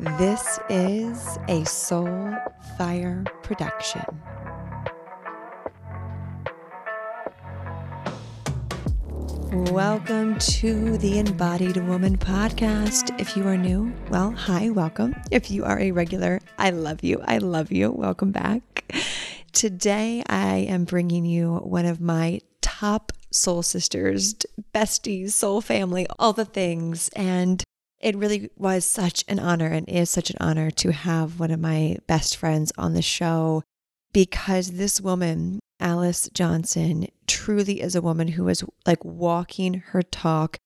This is a Soul Fire production. Welcome to the Embodied Woman podcast. If you are new, well, hi, welcome. If you are a regular, I love you. I love you. Welcome back. Today, I am bringing you one of my top soul sisters, besties, soul family, all the things. And it really was such an honor and is such an honor to have one of my best friends on the show because this woman Alis Johnson truly is a woman who is like walking her talk,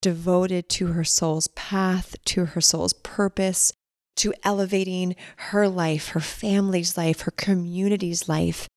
devoted to her soul's path, to her soul's purpose, to elevating her life, her family's life, her community's life.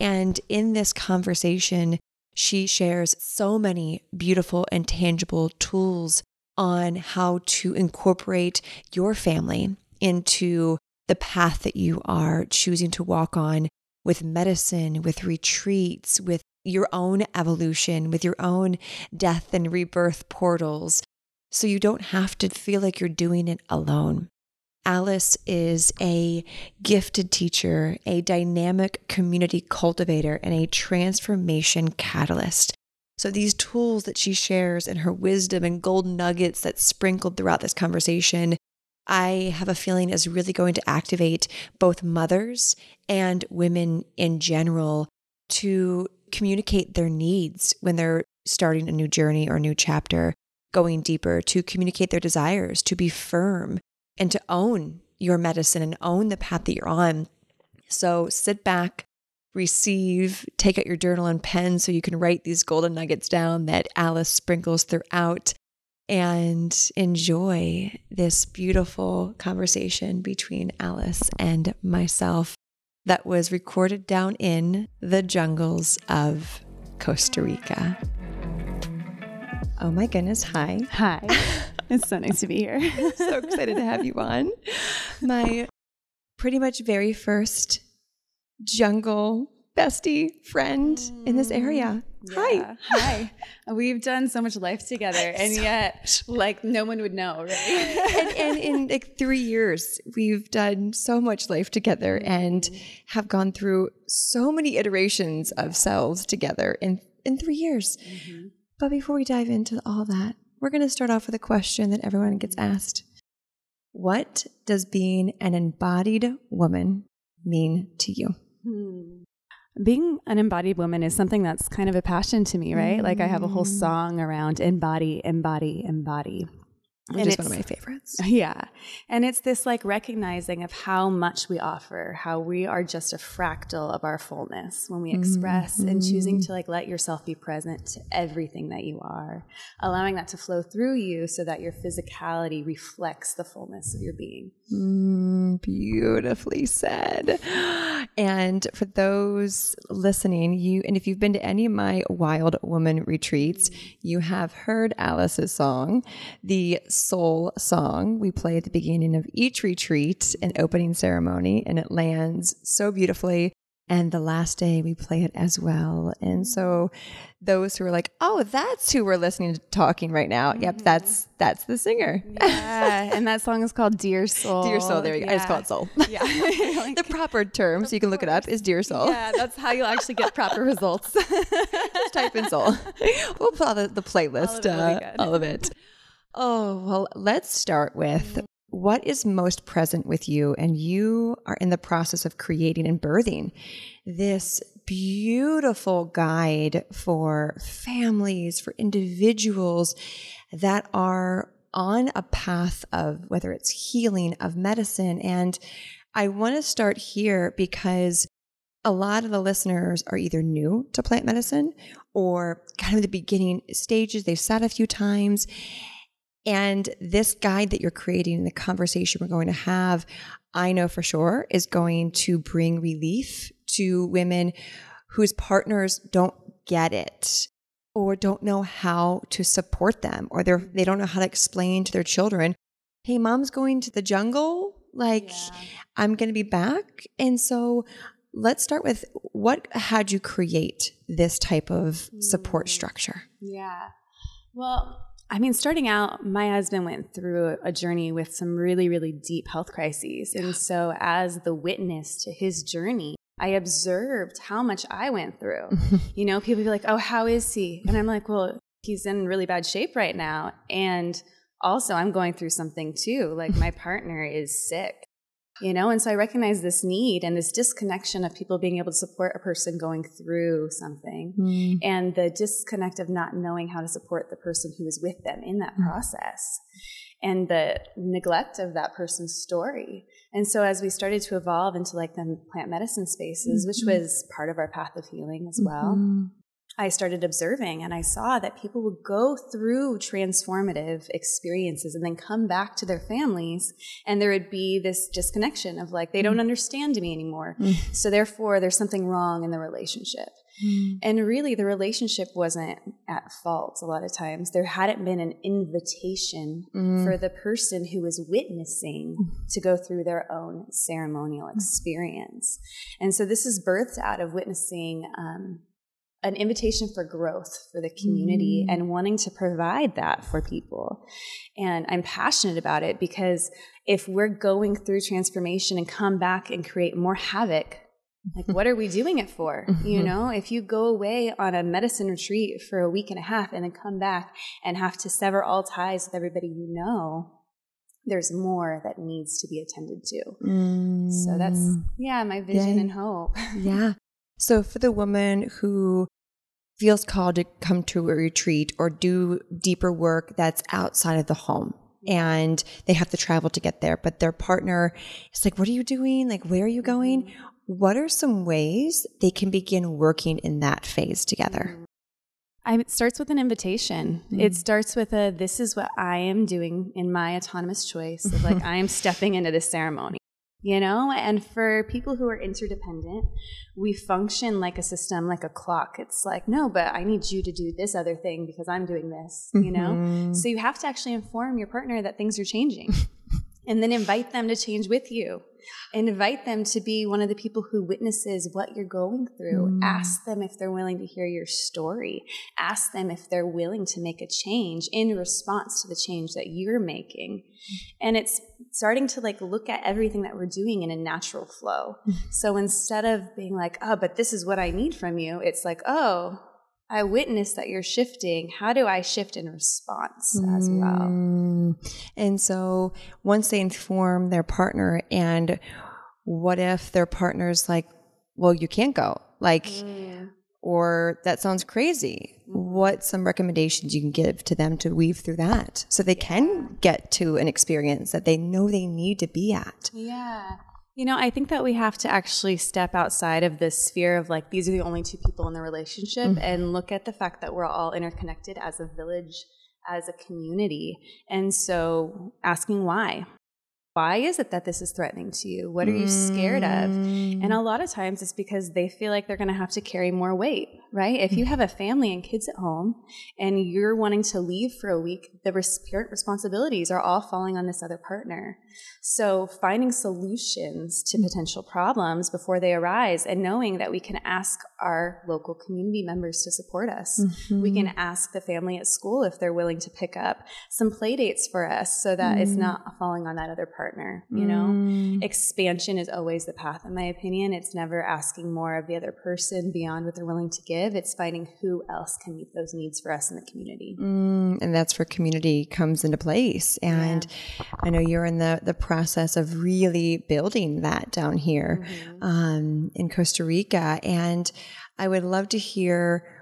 And in this conversation, she shares so many beautiful and tangible tools on how to incorporate your family into the path that you are choosing to walk on with medicine, with retreats, with your own evolution, with your own death and rebirth portals. So you don't have to feel like you're doing it alone. Alis is a gifted teacher, a dynamic community cultivator, and a transformation catalyst. So, these tools that she shares and her wisdom and golden nuggets that sprinkled throughout this conversation I have a feeling is really going to activate both mothers and women in general to communicate their needs when they're starting a new journey or a new chapter, going deeper, to communicate their desires, to be firm and to own your medicine and own the path that you're on. So sit back, receive, take out your journal and pen so you can write these golden nuggets down that Alis sprinkles throughout and enjoy this beautiful conversation between Alis and myself that was recorded down in the jungles of Costa Rica. Oh my goodness, hi. Hi. It's so nice to be here. so excited to have you on. My pretty much very first jungle bestie friend in this area. Mm, yeah. Hi. Hi. We've done so much life together, and so yet, like, no one would know, right? and, and, in like three years, we've done so much life together mm-hmm. and have gone through so many iterations of selves together in, in three years. Mm-hmm. But before we dive into all that, we're going to start off with a question that everyone gets asked What does being an embodied woman mean to you? Hmm being an embodied woman is something that's kind of a passion to me, right? Mm. Like I have a whole mm. song around embody, embody, embody which and is one of my favorites. Yeah. And it's this like recognizing of how much we offer, how we are just a fractal of our fullness when we express mm-hmm. and choosing to like let yourself be present to everything that you are, allowing that to flow through you so that your physicality reflects the fullness of your being. Mm, beautifully said. And for those listening, you and if you've been to any of my wild woman retreats, you have heard Alis's song, the soul song we play at the beginning of each retreat and opening ceremony, and it lands so beautifully. And the last day we play it as well. And so those who are like, oh, that's who we're listening to talking right now. Mm-hmm. Yep, that's that's the singer. Yeah. and that song is called Dear Soul. Dear Soul, there you go. Yeah. I just call it soul. Yeah. like, the proper term, so you can look it up, is Dear Soul. Yeah, that's how you'll actually get proper results. just type in soul. We'll put the, the playlist, all of, uh, all of it. Oh, well, let's start with what is most present with you. And you are in the process of creating and birthing this beautiful guide for families, for individuals that are on a path of whether it's healing, of medicine. And I want to start here because a lot of the listeners are either new to plant medicine or kind of the beginning stages. They've sat a few times and this guide that you're creating, the conversation we're going to have, I know for sure is going to bring relief to women whose partners don't get it or don't know how to support them or they're they don't know how to explain to their children, "Hey, mom's going to the jungle, like yeah. I'm going to be back." And so let's start with what had you create this type of support mm. structure? Yeah. Well, I mean, starting out, my husband went through a journey with some really, really deep health crises. And so, as the witness to his journey, I observed how much I went through. you know, people be like, oh, how is he? And I'm like, well, he's in really bad shape right now. And also, I'm going through something too. Like, my partner is sick you know and so i recognize this need and this disconnection of people being able to support a person going through something mm. and the disconnect of not knowing how to support the person who is with them in that mm. process and the neglect of that person's story and so as we started to evolve into like the plant medicine spaces mm-hmm. which was part of our path of healing as well mm-hmm. I started observing and I saw that people would go through transformative experiences and then come back to their families and there would be this disconnection of like, they don't mm. understand me anymore. Mm. So therefore, there's something wrong in the relationship. Mm. And really, the relationship wasn't at fault a lot of times. There hadn't been an invitation mm. for the person who was witnessing to go through their own ceremonial experience. And so this is birthed out of witnessing um, an invitation for growth for the community mm. and wanting to provide that for people. And I'm passionate about it because if we're going through transformation and come back and create more havoc, like what are we doing it for? You know, if you go away on a medicine retreat for a week and a half and then come back and have to sever all ties with everybody you know, there's more that needs to be attended to. Mm. So that's, mm. yeah, my vision yeah. and hope. yeah. So, for the woman who feels called to come to a retreat or do deeper work that's outside of the home, and they have to travel to get there, but their partner is like, What are you doing? Like, where are you going? Mm-hmm. What are some ways they can begin working in that phase together? Mm-hmm. I, it starts with an invitation. Mm. It starts with a this is what I am doing in my autonomous choice of like I am stepping into this ceremony you know? And for people who are interdependent we function like a system like a clock. It's like no but i need you to do this other thing because i'm doing this you know? Mm-hmm. so you have to actually inform your partner that things are changing and then invite them to change with you invite them to be one of the people who witnesses what you're going through. Mm. Ask them if they're willing to hear your story. Ask them if they're willing to make a change in response to the change that you're making. And it's starting to like look at everything that we're doing in a natural flow. Mm. So instead of being like, oh, but this is what I need from you, it's like, oh, I witness that you're shifting. How do I shift in response as well? Mm. And so once they inform their partner, and what if their partner's like, well, you can't go? Like, mm. or that sounds crazy. What some recommendations you can give to them to weave through that so they yeah. can get to an experience that they know they need to be at? Yeah. You know, I think that we have to actually step outside of the sphere of like, these are the only two people in the relationship mm-hmm. and look at the fact that we're all interconnected as a village, as a community. And so asking why why is it that this is threatening to you? What are you scared of? And a mm. lot of times it's because they feel like they're going to have to carry more weight, right? If you have a family and kids at home and you're wanting to leave for a week, the parent responsibilities are all falling on this other partner. So finding solutions to potential problems before they arise and knowing that we can ask our local community members to support us. Mm-hmm. We can ask the family at school if they're willing to pick up some play dates for us so that mm. it's not falling on that other partner partner you know mm. expansion is always the path in my opinion it's never asking more of the other person beyond what they're willing to give it's finding who else can meet those needs for us in the community mm, and that's where community comes into place and yeah. i know you're in the the process of really building that down here mm-hmm. um, in costa rica and i would love to hear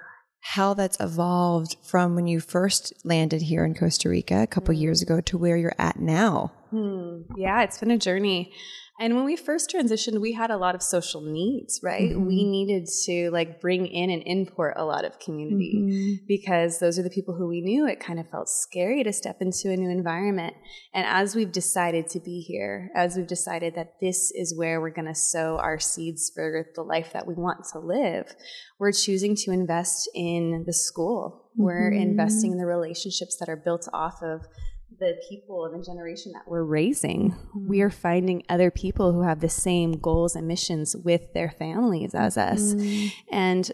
how that's evolved from when you first landed here in Costa Rica a couple mm. years ago to where you're at now. Hmm. Yeah, it's been a journey. And when we first transitioned, we had a lot of social needs, right? Mm-hmm. We needed to like bring in and import a lot of community mm-hmm. because those are the people who we knew. It kind of felt scary to step into a new environment. And as we've decided to be here, as we've decided that this is where we're going to sow our seeds for the life that we want to live, we're choosing to invest in the school. Mm-hmm. We're investing in the relationships that are built off of the people of the generation that we're raising. Mm-hmm. We are finding other people who have the same goals and missions with their families as us. Mm-hmm. And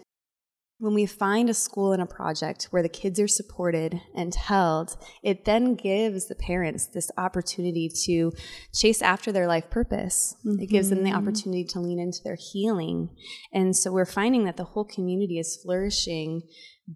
when we find a school and a project where the kids are supported and held, it then gives the parents this opportunity to chase after their life purpose. Mm-hmm. It gives them the mm-hmm. opportunity to lean into their healing. And so we're finding that the whole community is flourishing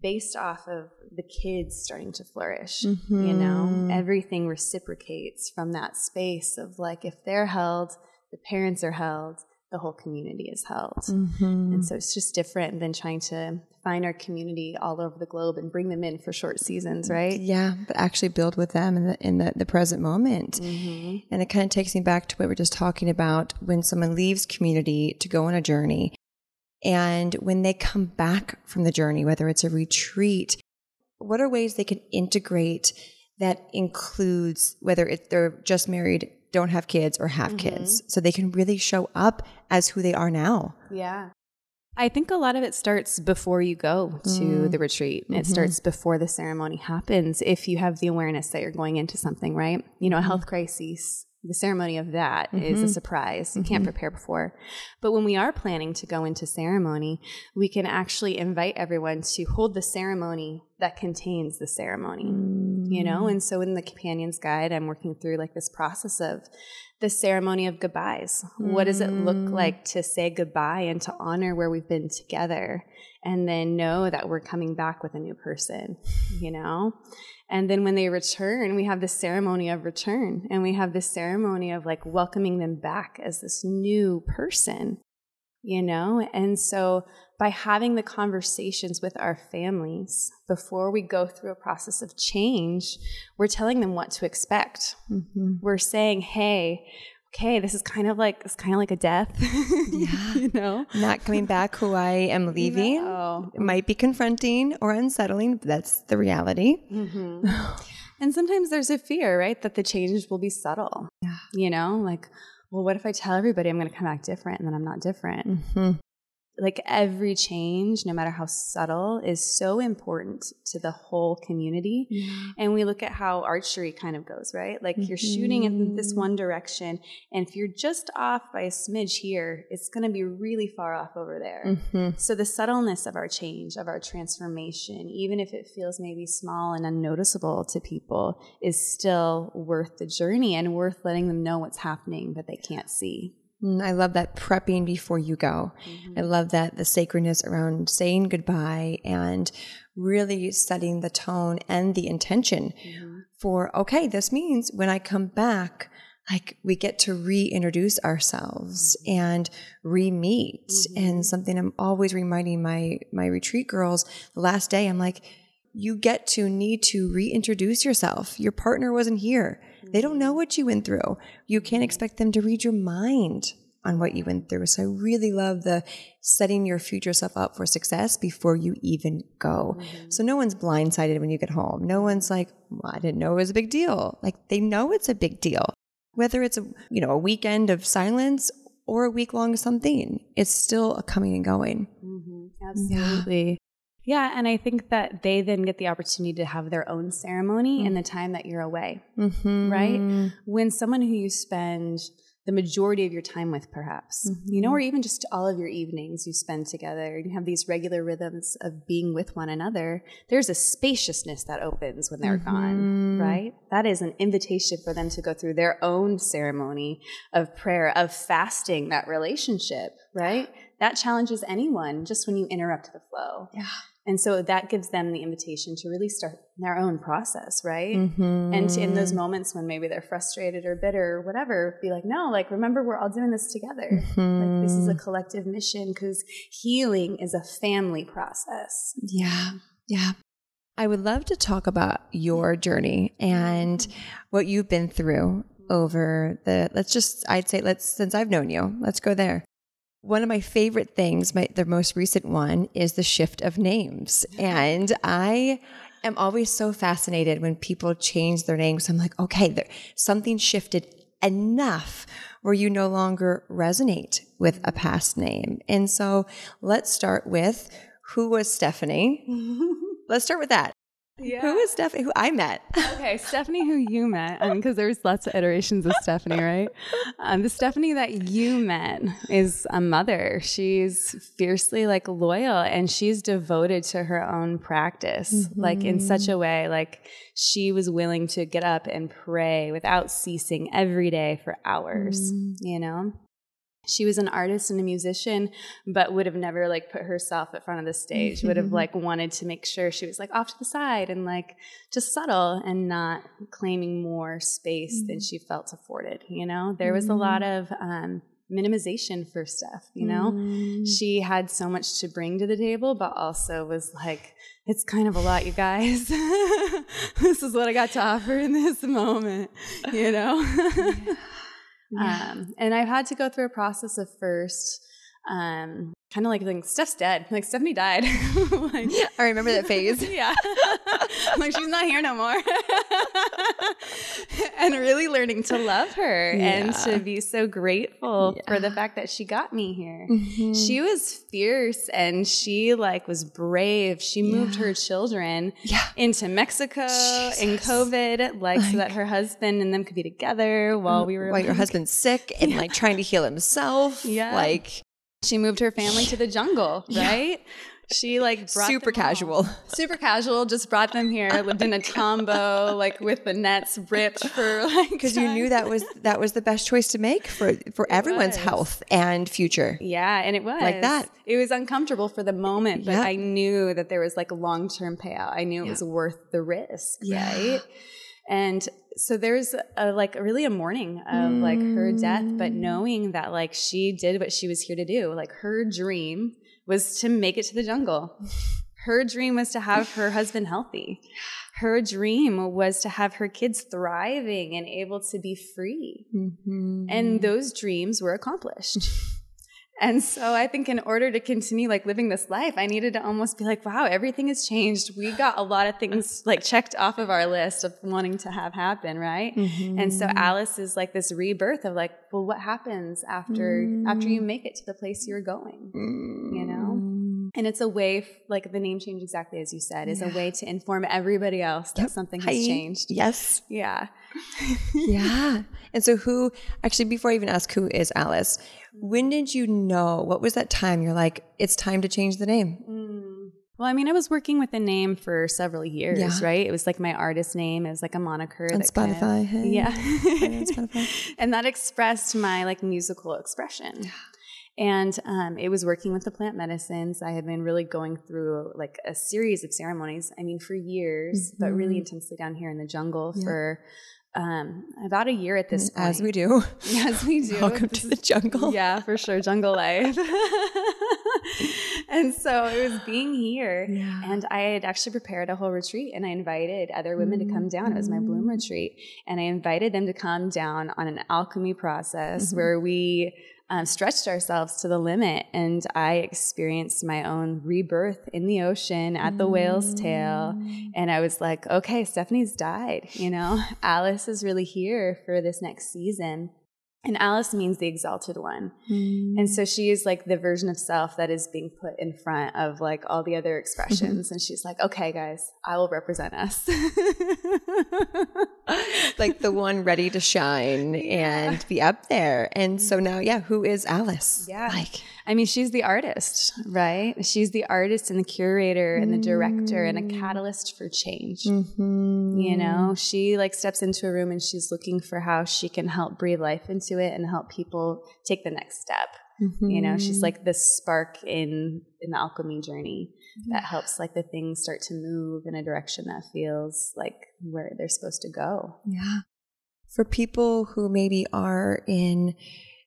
based off of the kids starting to flourish. Mm-hmm. You know, everything reciprocates from that space of like, if they're held, the parents are held, the whole community is held. Mm-hmm. And so it's just different than trying to find our community all over the globe and bring them in for short seasons, right? Yeah, but actually build with them in the in the, the present moment. Mm-hmm. And it kind of takes me back to what we are just talking about when someone leaves community to go on a journey. And when they come back from the journey, whether it's a retreat, what are ways they can integrate that includes whether it, they're just married, don't have kids, or have mm-hmm. kids, so they can really show up as who they are now? Yeah. I think a lot of it starts before you go to mm. the retreat. It mm-hmm. starts before the ceremony happens. If you have the awareness that you're going into something, right? You know, a health mm-hmm. crisis, the ceremony of that mm-hmm. is a surprise. You mm-hmm. can't prepare before. But when we are planning to go into ceremony, we can actually invite everyone to hold the ceremony that contains the ceremony, mm. you know? Mm. And so in the companion's guide, I'm working through like this process of the ceremony of goodbyes. What does it look mm. like to say goodbye and to honor where we've been together and then know that we're coming back with a new person, you know? And then when they return, we have this ceremony of return and we have this ceremony of like welcoming them back as this new person, you know? And so by having the conversations with our families before we go through a process of change, we're telling them what to expect. Mm-hmm. We're saying, hey, okay, this is kind of like it's kind of like a death. yeah. you know? Not coming back who I am leaving. No. It might be confronting or unsettling, but that's the reality. Mm-hmm. and sometimes there's a fear, right? That the change will be subtle. Yeah. You know, like, well, what if I tell everybody I'm going to come back different and then I'm not different? Mm-hmm like every change, no matter how subtle, is so important to the whole community. Mm-hmm. And we look at how archery kind of goes, right? Like mm-hmm. you're shooting in this mm-hmm. one direction, and if you're just off by a smidge here, it's going to be really far off over there. Mm-hmm. So the subtleness of our change, of our transformation, even if it feels maybe small and unnoticeable to people, is still worth the journey and worth letting them know what's happening that they can't see. Mm, I love that prepping before you go. Mm-hmm. I love that the sacredness around saying goodbye and really setting the tone and the intention mm-hmm. for, okay, this means when I come back, like we get to reintroduce ourselves mm-hmm. and re-meet. Mm-hmm. And something I'm always reminding my, my retreat girls the last day, I'm like, you get to need to reintroduce yourself. Your partner wasn't here. They don't know what you went through. You can't expect them to read your mind on what you went through. So I really love the setting your future self up for success before you even go. Mm-hmm. So no one's blindsided when you get home. No one's like, well, I didn't know it was a big deal. Like they know it's a big deal. Whether it's a, you know, a weekend of silence or a week long something, it's still a coming and going. Mm-hmm. Absolutely. Yeah, and I think that they then get the opportunity to have their own ceremony mm-hmm. in the time that you're away, mm-hmm. right? When someone who you spend the majority of your time with, perhaps, mm-hmm. you know, or even just all of your evenings you spend together, you have these regular rhythms of being with one another, there's a spaciousness that opens when they're gone, mm-hmm. right? That is an invitation for them to go through their own ceremony of prayer, of fasting that relationship, right? That challenges anyone just when you interrupt the flow. Yeah. And so that gives them the invitation to really start their own process, right? Mm-hmm. And to, in those moments when maybe they're frustrated or bitter or whatever, be like, no, like, remember, we're all doing this together. Mm-hmm. Like, this is a collective mission because healing is a family process. Yeah. Yeah. I would love to talk about your journey and what you've been through over the, let's just, I'd say, let's, since I've known you, let's go there. One of my favorite things, my the most recent one, is the shift of names. And I am always so fascinated when people change their names. I'm like, okay, there, something shifted enough where you no longer resonate with a past name. And so let's start with who was Stephanie? let's start with that. Yeah. Who is Stephanie? Who I met? okay, Stephanie, who you met, I mean, because there's lots of iterations of Stephanie, right? Um, the Stephanie that you met is a mother. She's fiercely like loyal, and she's devoted to her own practice, mm-hmm. like in such a way, like she was willing to get up and pray without ceasing every day for hours. Mm. You know she was an artist and a musician but would have never like put herself at front of the stage would have like wanted to make sure she was like off to the side and like just subtle and not claiming more space mm-hmm. than she felt afforded you know there was mm-hmm. a lot of um, minimization for Steph, you know? Mm. She had so much to bring to the table, but also was like, it's kind of a lot, you guys. this is what I got to offer in this moment, you know? yeah. Um, and I've had to go through a process of first um, kind of like like Steph's dead. Like Stephanie died. like, I remember that phase. yeah, like she's not here no more. and really learning to love her yeah. and to be so grateful yeah. for the fact that she got me here. Mm-hmm. She was fierce and she like was brave. She moved her children into Mexico Jesus. in COVID, like, like, so that her husband and them could be together while we were while like, your husband's sick and like trying to heal himself. Yeah, like she moved her family to the jungle, right? Yeah. She like super casual, super casual. Just brought them here. Lived in a tambo, like with the nets ripped for like because you knew that was that was the best choice to make for for everyone's health and future. Yeah, and it was like that. It was uncomfortable for the moment, but I knew that there was like a long term payout. I knew it was worth the risk, yeah. right? And so there's a, like really a mourning of like her death, but mm. knowing that like she did what she was here to do. Like her dream was to make it to the jungle. Her dream was to have her husband healthy. Her dream was to have her kids thriving and able to be free. Mm-hmm. And those dreams were accomplished. And so I think in order to continue like living this life, I needed to almost be like, wow, everything has changed. We got a lot of things like checked off of our list of wanting to have happen, right? Mm-hmm. And so Alis is like this rebirth of like, well, what happens after mm-hmm. after you make it to the place you're going? Mm-hmm. You know? Mm. And it's a way, like the name change exactly as you said, is yeah. a way to inform everybody else that yep. something has changed. Yes. Yeah. yeah. And so who actually before I even ask who is Alis, when did you know? What was that time you're like, it's time to change the name? Mm. Well, I mean, I was working with the name for several years, yeah. right? It was like my artist name. It was like a moniker. On Spotify. Kind of, hey. Yeah. Spotify. and that expressed my like musical expression. Yeah. And um, it was working with the plant medicines. I had been really going through like a series of ceremonies. I mean, for years, mm-hmm. but really mm-hmm. intensely down here in the jungle yeah. for um, about a year at this point. As we do. As we do. Welcome to the jungle. Yeah, for sure. Jungle life. and so it was being here. Yeah. And I had actually prepared a whole retreat and I invited other women mm-hmm. to come down. It was my bloom mm-hmm. retreat. And I invited them to come down on an alchemy process mm-hmm. where we um, stretched ourselves to the limit. And I experienced my own rebirth in the ocean at the whale's tail. Mm. And I was like, okay, Stephanie's died. You know, Alis is really here for this next season. And Alis means the exalted one. Mm. And so she is like the version of self that is being put in front of like all the other expressions. Mm-hmm. And she's like, okay, guys, I will represent us. like the one ready to shine yeah. and be up there. And so now, yeah, who is Alis? Yeah. Like, I mean, she's the artist, right? She's the artist and the curator and the director and a mm. catalyst for change. Mm-hmm. You know, she like steps into a room and she's looking for how she can help breathe life into it and help people take the next step. Mm-hmm. You know, she's mm-hmm. like this spark in in the alchemy journey that helps like the things start to move in a direction that feels like where they're supposed to go. Yeah. For people who maybe are in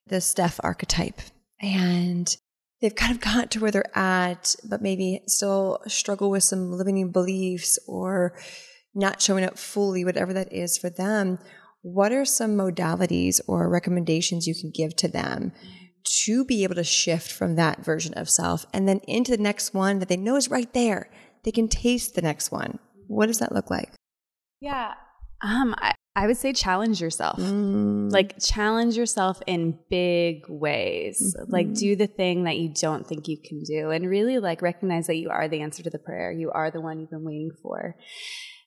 the Steph archetype and they've kind of got to where they're at, but maybe still struggle with some limiting beliefs or not showing up fully, whatever that is for them. What are some modalities or recommendations you can give to them to be able to shift from that version of self and then into the next one that they know is right there? They can taste the next one. What does that look like? Yeah. Um, I, I would say challenge yourself. Mm. Like challenge yourself in big ways. Mm-hmm. Like do the thing that you don't think you can do and really like recognize that you are the answer to the prayer. You are the one you've been waiting for.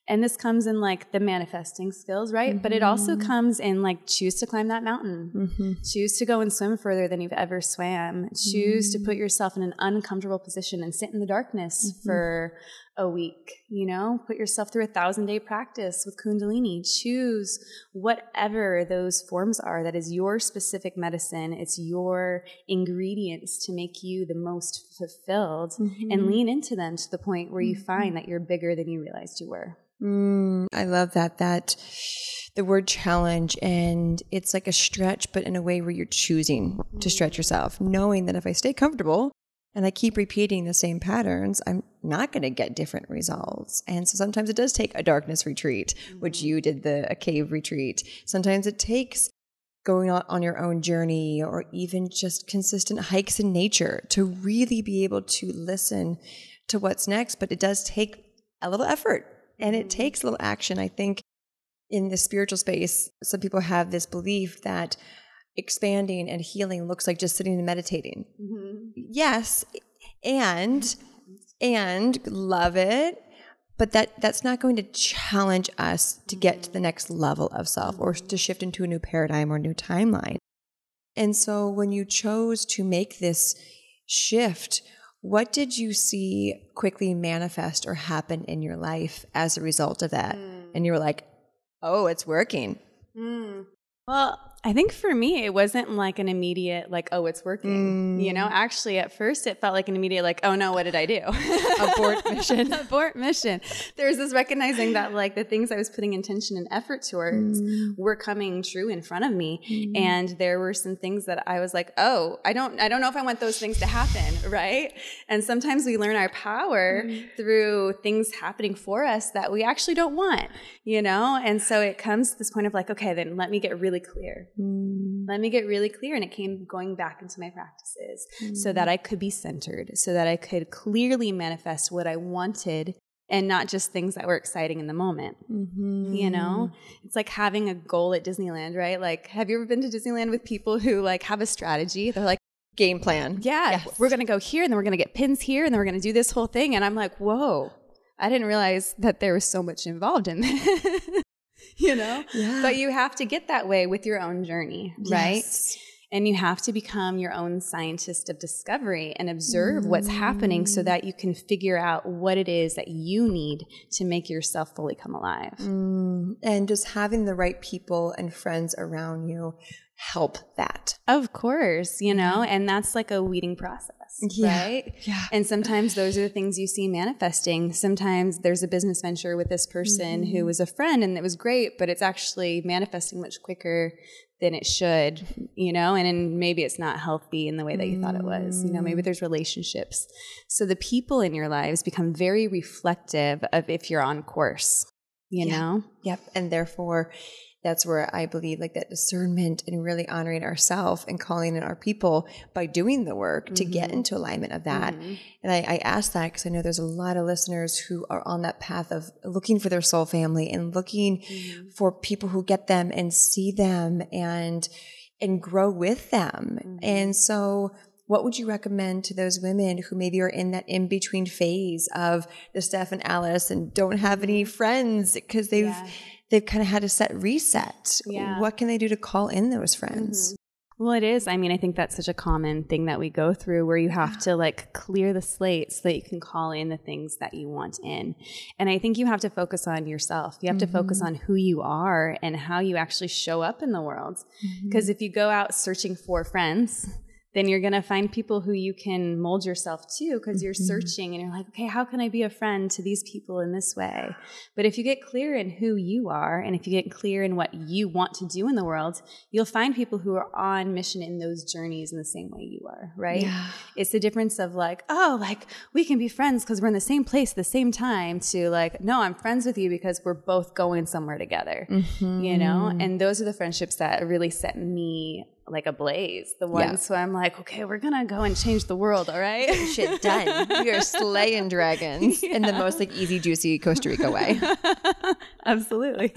And this comes in like the manifesting skills, right? But it also Mm-hmm. comes in like choose to climb that mountain. Choose to go and swim further than you've ever swam. Choose to Mm-hmm. put yourself in an uncomfortable position and sit in the darkness Mm-hmm. for a week. You know, put yourself through a thousand day practice with Kundalini. Choose whatever those forms are. That is your specific medicine. It's your ingredients to make you the most fulfilled Mm-hmm. and lean into them to the point where you find that you're bigger than you realized you were. Mm, I love that. That the word challenge, and it's like a stretch, but in a way where you're choosing to stretch yourself, knowing that if I stay comfortable and I keep repeating the same patterns, I'm not going to get different results. And so sometimes it does take a darkness retreat, which mm-hmm. you did the a cave retreat. Sometimes it takes going on, on your own journey or even just consistent hikes in nature to really be able to listen to what's next. But it does take a little effort and it mm-hmm. takes a little action. I think in the spiritual space, some people have this belief that expanding and healing looks like just sitting and meditating. Mm-hmm. Yes, and and love it, but that that's not going to challenge us to get to the mm-hmm. next level of self or to mm-hmm. shift into a new paradigm or new timeline. And so when you chose to make this shift, what did you see quickly manifest or happen in your life as a result of that? Hmm. And you were like, "Oh, it's working." Hmm. Well, I think for me, it wasn't like an immediate, like, oh, it's working. You know, mm. actually, at first, it felt like an immediate, like, oh no, what did I do? Abort mission. Abort mission. There's this recognizing that, like, the things I was putting intention and effort towards mm. were coming true in front of me, mm. and there were some things that I was like, oh, I don't, I don't know if I want those things to happen, right? And sometimes we learn our power through things happening for us that we actually don't want, you know. And so it comes to this point of like, okay, then let me get really clear. Mm. Let me get really clear. And it came going back into my practices so that mm. I could be centered, so that I could clearly manifest what I wanted and not just things that were exciting in the moment. You know, mm-hmm. it's like having a goal at Disneyland, right? Like, have you ever been to Disneyland with people who like have a strategy? They're like, Game plan. yeah, we're going to go here and then we're going to get pins here and then we're going to do this whole thing. And I'm like, whoa, I didn't realize that there was so much involved in this. you know? Yeah. But you have to get that way with your own journey, right? Yes. And you have to become your own scientist of discovery and observe what's happening so mm. that you can figure out what it is that you need to make yourself fully come alive. Mm. And just having the right people and friends around you help that. Of course, you know, mm-hmm. and that's like a weeding process, Yeah. right? Yeah. And sometimes those are the things you see manifesting. Sometimes there's a business venture with this person who mm-hmm. was a friend and it was great, but it's actually manifesting much quicker than it should, you know, and, and maybe it's not healthy in the way that you thought it was. You know, maybe mm. there's relationships. So the people in your lives become very reflective of if you're on course, you Yeah. know? Yep. And therefore, that's where I believe like that discernment and really honoring ourselves and calling in our people by doing the work to get mm-hmm. into alignment of that. Mm-hmm. And I, I ask that because I know there's a lot of listeners who are on that path of looking for their soul family and looking mm-hmm. for people who get them and see them and and grow with them. And so what would you recommend to those women who maybe are in that in between phase of the Steph and Alis and don't have any friends because they've Yeah. They've kind of had a set reset? Yeah. What can they do to call in those mm-hmm. friends? Well, it is. I mean, I think that's such a common thing that we go through where you have to like clear the slate so that you can call in the things that you want in. And I think you have to focus on yourself. You have to focus mm-hmm. on who you are and how you actually show up in the world. Mm-hmm. Because if you go out searching for friends, then you're going to find people who you can mold yourself to because you're mm-hmm. searching and you're like, okay, how can I be a friend to these people in this way? But if you get clear in who you are and if you get clear in what you want to do in the world, you'll find people who are on mission in those journeys in the same way you are, right? Yeah. It's the difference of like, oh, like we can be friends because we're in the same place at the same time to like, no, I'm friends with you because we're both going somewhere together, you know? Mm-hmm. And those are the friendships that really set me like a blaze. The ones yeah. where I'm like, okay, we're gonna go and change the world. All right, shit done. We are slaying dragons yeah. in the most like easy, juicy Costa Rica way. Absolutely,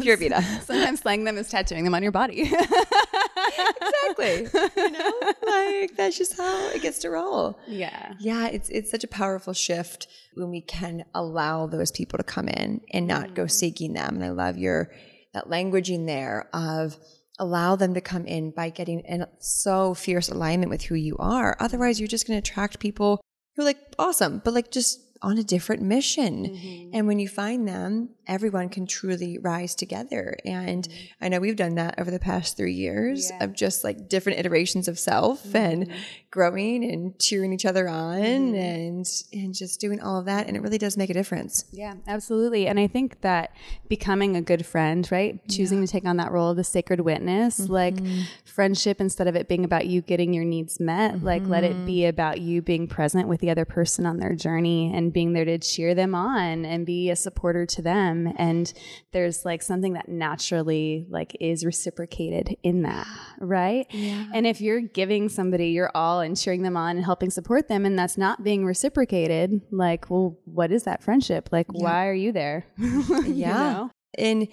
pura vida. Sometimes slaying them is tattooing them on your body. exactly. You know, like that's just how it gets to roll. Yeah, yeah. It's it's such a powerful shift when we can allow those people to come in and not mm. go seeking them. And I love your that languaging there of allow them to come in by getting in so fierce alignment with who you are. Otherwise, you're just going to attract people who are like awesome, but like just on a different mission. Mm-hmm. And when you find them, everyone can truly rise together. And mm-hmm. I know we've done that over the past three years yeah. of just like different iterations of self mm-hmm. and growing and cheering each other on mm-hmm. and and just doing all of that. And it really does make a difference. Yeah, absolutely. And I think that becoming a good friend, right? Choosing yeah. to take on that role of the sacred witness, like mm-hmm. friendship instead of it being about you getting your needs met, like let it be mm-hmm. about you being present with the other person on their journey and being there to cheer them on and be a supporter to them and there's like something that naturally like is reciprocated in that right yeah. and if you're giving somebody your all and cheering them on and helping support them and that's not being reciprocated like well what is that friendship like yeah. why are you there yeah you know? and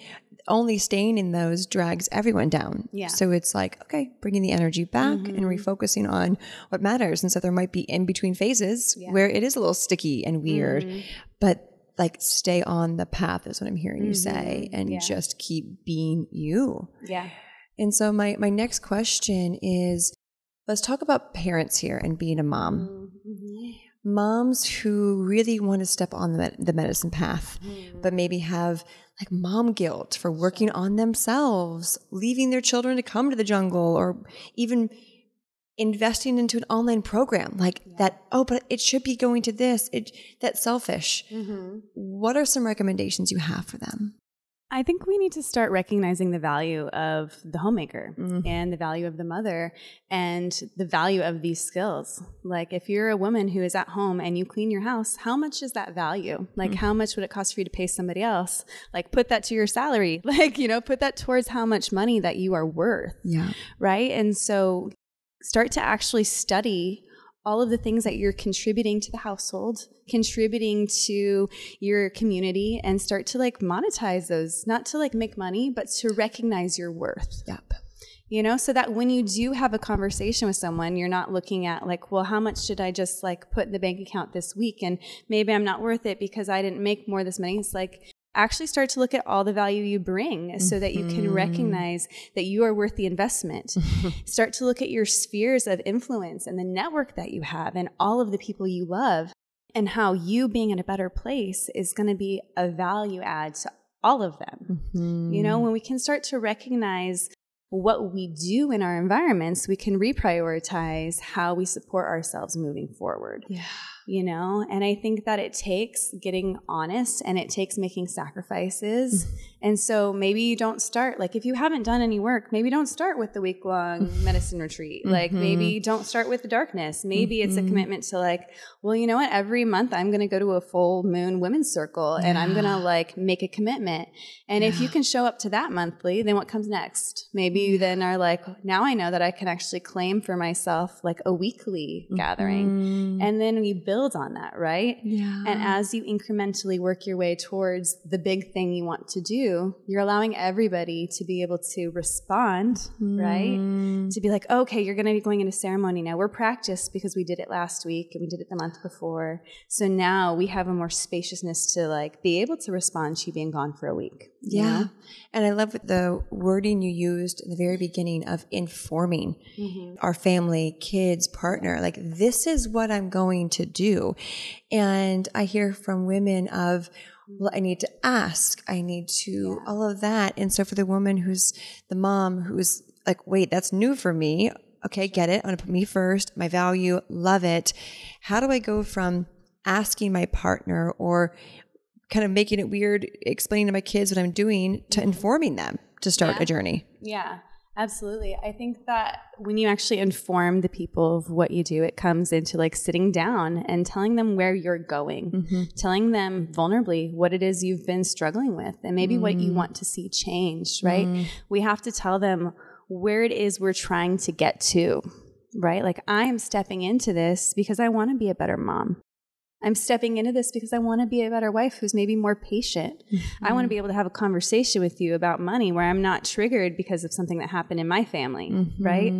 only staying in those drags everyone down. Yeah. So it's like, okay, bringing the energy back mm-hmm. and refocusing on what matters. And so there might be in between phases yeah. where it is a little sticky and weird, mm-hmm. but like stay on the path is what I'm hearing mm-hmm. you say mm-hmm. and yeah. just keep being you. Yeah. And so my my next question is let's talk about parents here and being a mom. Mm-hmm. Moms who really want to step on the, the medicine path, mm-hmm. but maybe have like mom guilt for working on themselves, leaving their children to come to the jungle, or even investing into an online program like yeah. that. Oh, but it should be going to this. It that's selfish. Mm-hmm. What are some recommendations you have for them? I think we need to start recognizing the value of the homemaker mm. and the value of the mother and the value of these skills. Like, if you're a woman who is at home and you clean your house, how much is that value? Like, mm. how much would it cost for you to pay somebody else? Like, put that to your salary. Like, you know, put that towards how much money that you are worth. Yeah. Right. And so start to actually study all of the things that you're contributing to the household, contributing to your community, and start to like monetize those, not to like make money, but to recognize your worth. Yep. You know, so that when you do have a conversation with someone, you're not looking at like, well, how much should I just like put in the bank account this week? And maybe I'm not worth it because I didn't make more this money. It's like, actually start to look at all the value you bring so that you can mm-hmm. recognize that you are worth the investment. start to look at your spheres of influence and the network that you have and all of the people you love and how you being in a better place is going to be a value add to all of them. Mm-hmm. You know, when we can start to recognize what we do in our environments, we can reprioritize how we support ourselves moving forward. Yeah you know? And I think that it takes getting honest and it takes making sacrifices. Mm-hmm. and so maybe you don't start, like if you haven't done any work, maybe don't start with the week long medicine retreat. Mm-hmm. Like maybe don't start with the darkness. Maybe mm-hmm. it's a mm-hmm. commitment to like, well, you know what? Every month I'm going to go to a full moon women's circle yeah. and I'm going to like make a commitment. And yeah. if you can show up to that monthly, then what comes next? Maybe you then are like, now I know that I can actually claim for myself like a weekly gathering. Mm-hmm. And then we build build on that, right? Yeah. And as you incrementally work your way towards the big thing you want to do, you're allowing everybody to be able to respond, mm. right? To be like, okay, you're going to be going into ceremony now. We're practiced because we did it last week and we did it the month before. So now we have a more spaciousness to like be able to respond to you being gone for a week. Yeah. And I love the wording you used in the very beginning of informing mm-hmm. our family, kids, partner. Like, this is what I'm going to do. And I hear from women of, well, I need to ask, I need to, yeah. all of that. And so for the woman who's the mom who's like, wait, that's new for me. Okay, get it. I'm going to put me first, my value, love it. How do I go from asking my partner or kind of making it weird, explaining to my kids what I'm doing to mm-hmm. informing them to start yeah. a journey. Yeah. Absolutely. I think that when you actually inform the people of what you do, it comes into like sitting down and telling them where you're going, mm-hmm. telling them vulnerably what it is you've been struggling with and maybe mm. what you mm. want to see changed, right? Mm. We have to tell them where it is we're trying to get to, right? Like, I am stepping into this because I want to be a better mom. I'm stepping into this because I want to be a better wife who's maybe more patient. Mm-hmm. I want to be able to have a conversation with you about money where I'm not triggered because of something that happened in my family, mm-hmm. right?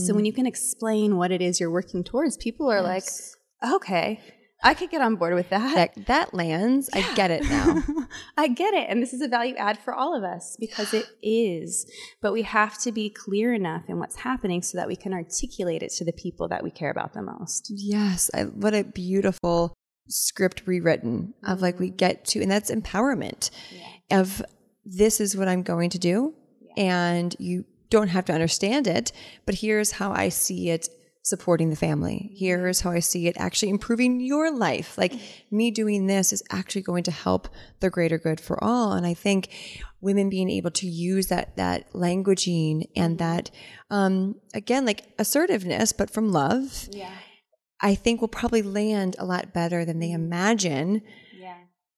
So when you can explain what it is you're working towards, people are yes. like, okay, I could get on board with that. That, that lands. Yeah. I get it now. I get it. And this is a value add for all of us because it is. But we have to be clear enough in what's happening so that we can articulate it to the people that we care about the most. Yes. I, what a beautiful script rewritten of like we mm-hmm. get to, and that's empowerment yeah. of this is what I'm going to do. Yeah. And you don't have to understand it, but here's how I see it supporting the family. Here's how I see it actually improving your life. Like me doing this is actually going to help the greater good for all. And I think women being able to use that that languaging and that um again like assertiveness but from love. Yeah. I think will probably land a lot better than they imagine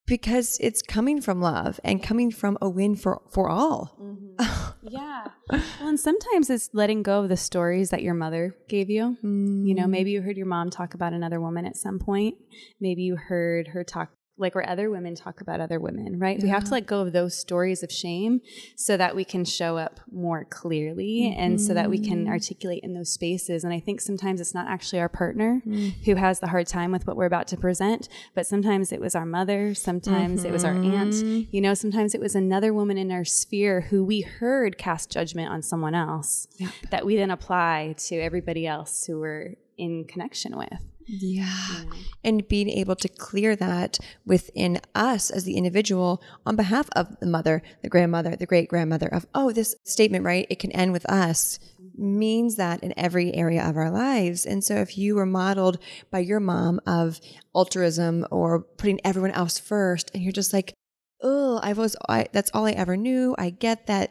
because it's coming from love and coming from a win for for all. Mm-hmm. yeah. Well, and sometimes it's letting go of the stories that your mother gave you. Mm. You know, maybe you heard your mom talk about another woman at some point. Maybe you heard her talk like where other women talk about other women, right? Yeah. We have to let go of those stories of shame so that we can show up more clearly mm-hmm. and so that we can mm-hmm. articulate in those spaces. And I think sometimes it's not actually our partner mm. who has the hard time with what we're about to present, but sometimes it was our mother, sometimes mm-hmm. it was our aunt, mm-hmm. you know, sometimes it was another woman in our sphere who we heard cast judgment on someone else yep. that we then apply to everybody else who we're in connection with. Yeah. yeah. And being able to clear that within us as the individual on behalf of the mother, the grandmother, the great grandmother of, oh, this statement, right? It can end with us means that in every area of our lives. And so if you were modeled by your mom of altruism or putting everyone else first and you're just like, oh, I was, I, that's all I ever knew. I get that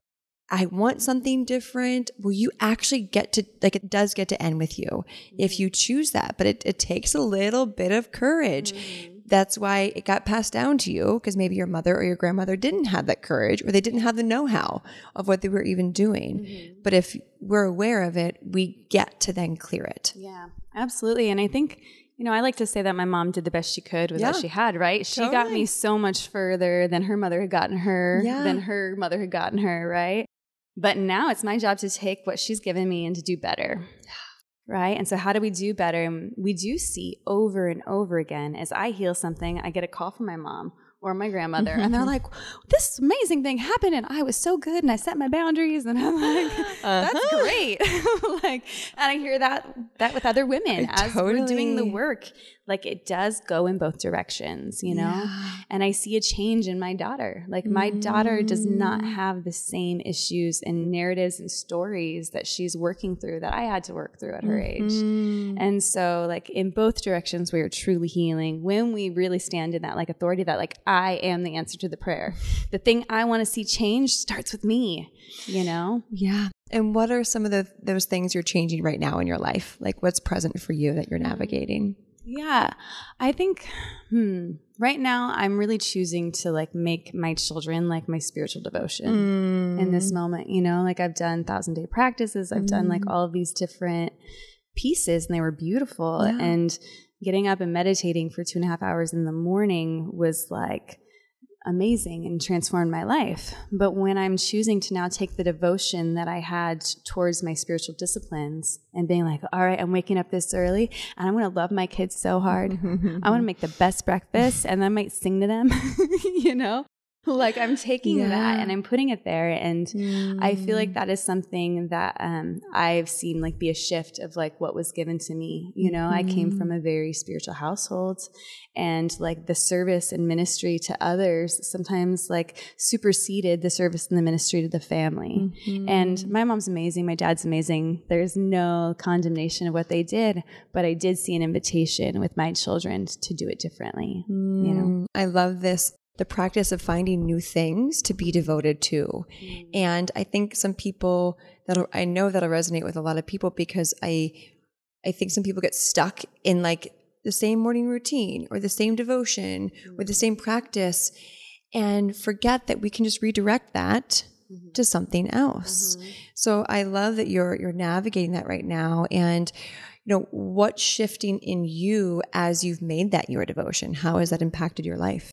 I want something different, will you actually get to, like, it does get to end with you mm-hmm. if you choose that, but it, it takes a little bit of courage. Mm-hmm. That's why it got passed down to you because maybe your mother or your grandmother didn't have that courage or they didn't have the know how of what they were even doing. Mm-hmm. But if we're aware of it, we get to then clear it. Yeah, absolutely. And I think, you know, I like to say that my mom did the best she could with yeah. what she had, right? She totally. got me so much further than her mother had gotten her, yeah. than her mother had gotten her, right? But now it's my job to take what she's given me and to do better. Right. And so, how do we do better? We do see over and over again as I heal something, I get a call from my mom or my grandmother and they're like this amazing thing happened and i was so good and i set my boundaries and i'm like that's uh-huh. great like and i hear that that with other women I as totally. we're doing the work like it does go in both directions you know yeah. and i see a change in my daughter like my mm. daughter does not mm. have the same issues and narratives and stories that she's working through that i had to work through at her mm-hmm. age and so like in both directions we are truly healing when we really stand in that like authority that like I am the answer to the prayer. The thing I want to see change starts with me, you know? Yeah. And what are some of the those things you're changing right now in your life? Like what's present for you that you're navigating? Yeah. I think hmm, right now I'm really choosing to like make my children like my spiritual devotion mm. in this moment, you know? Like I've done 1000 day practices, I've mm. done like mm. all of these different pieces and they were beautiful yeah. and getting up and meditating for two and a half hours in the morning was like amazing and transformed my life. But when I'm choosing to now take the devotion that I had towards my spiritual disciplines and being like, all right, I'm waking up this early and I'm going to love my kids so hard. I want to make the best breakfast and I might sing to them, you know? like I'm taking yeah. that and I'm putting it there. And mm. I feel like mm. that is something that um, I've seen like be a shift of like what was given to me. You know, mm-hmm. I came from mm-hmm. a very spiritual household and like the service and ministry to others sometimes like superseded the service and the ministry to the family. Mm-hmm. And my mom's amazing. My dad's amazing. There's no condemnation of what they did, but I did see an invitation with my children to do it differently. Mm. You know, mm. I love this the practice of finding new things to be devoted to. Mm. And I think some people that I know that'll resonate with a lot of people because I I think some people get stuck in like the same morning routine or the same devotion mm. or the same practice and forget that we can just redirect that mm-hmm. to something else. Mm-hmm. So I love that you're you're navigating that right now and you know what's shifting in you as you've made that your devotion how has that impacted your life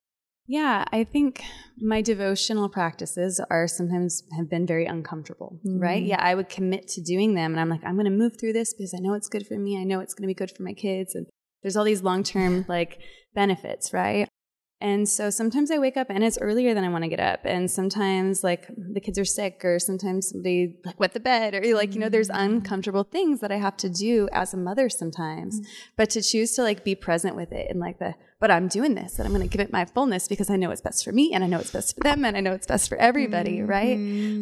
yeah, I think my devotional practices are sometimes have been very uncomfortable, mm-hmm. right? Yeah, I would commit to doing them and I'm like, I'm going to move through this because I know it's good for me. I know it's going to be good for my kids. And there's all these long term like benefits, right? And so sometimes I wake up and it's earlier than I want to get up. And sometimes like the kids are sick or sometimes somebody like wet the bed or like, you know, there's mm-hmm. uncomfortable things that I have to do as a mother sometimes. Mm-hmm. But to choose to like be present with it and like the, but I'm doing this and I'm going to give it my fullness because I know it's best for me and I know it's best for them and I know it's best for everybody, mm-hmm. right?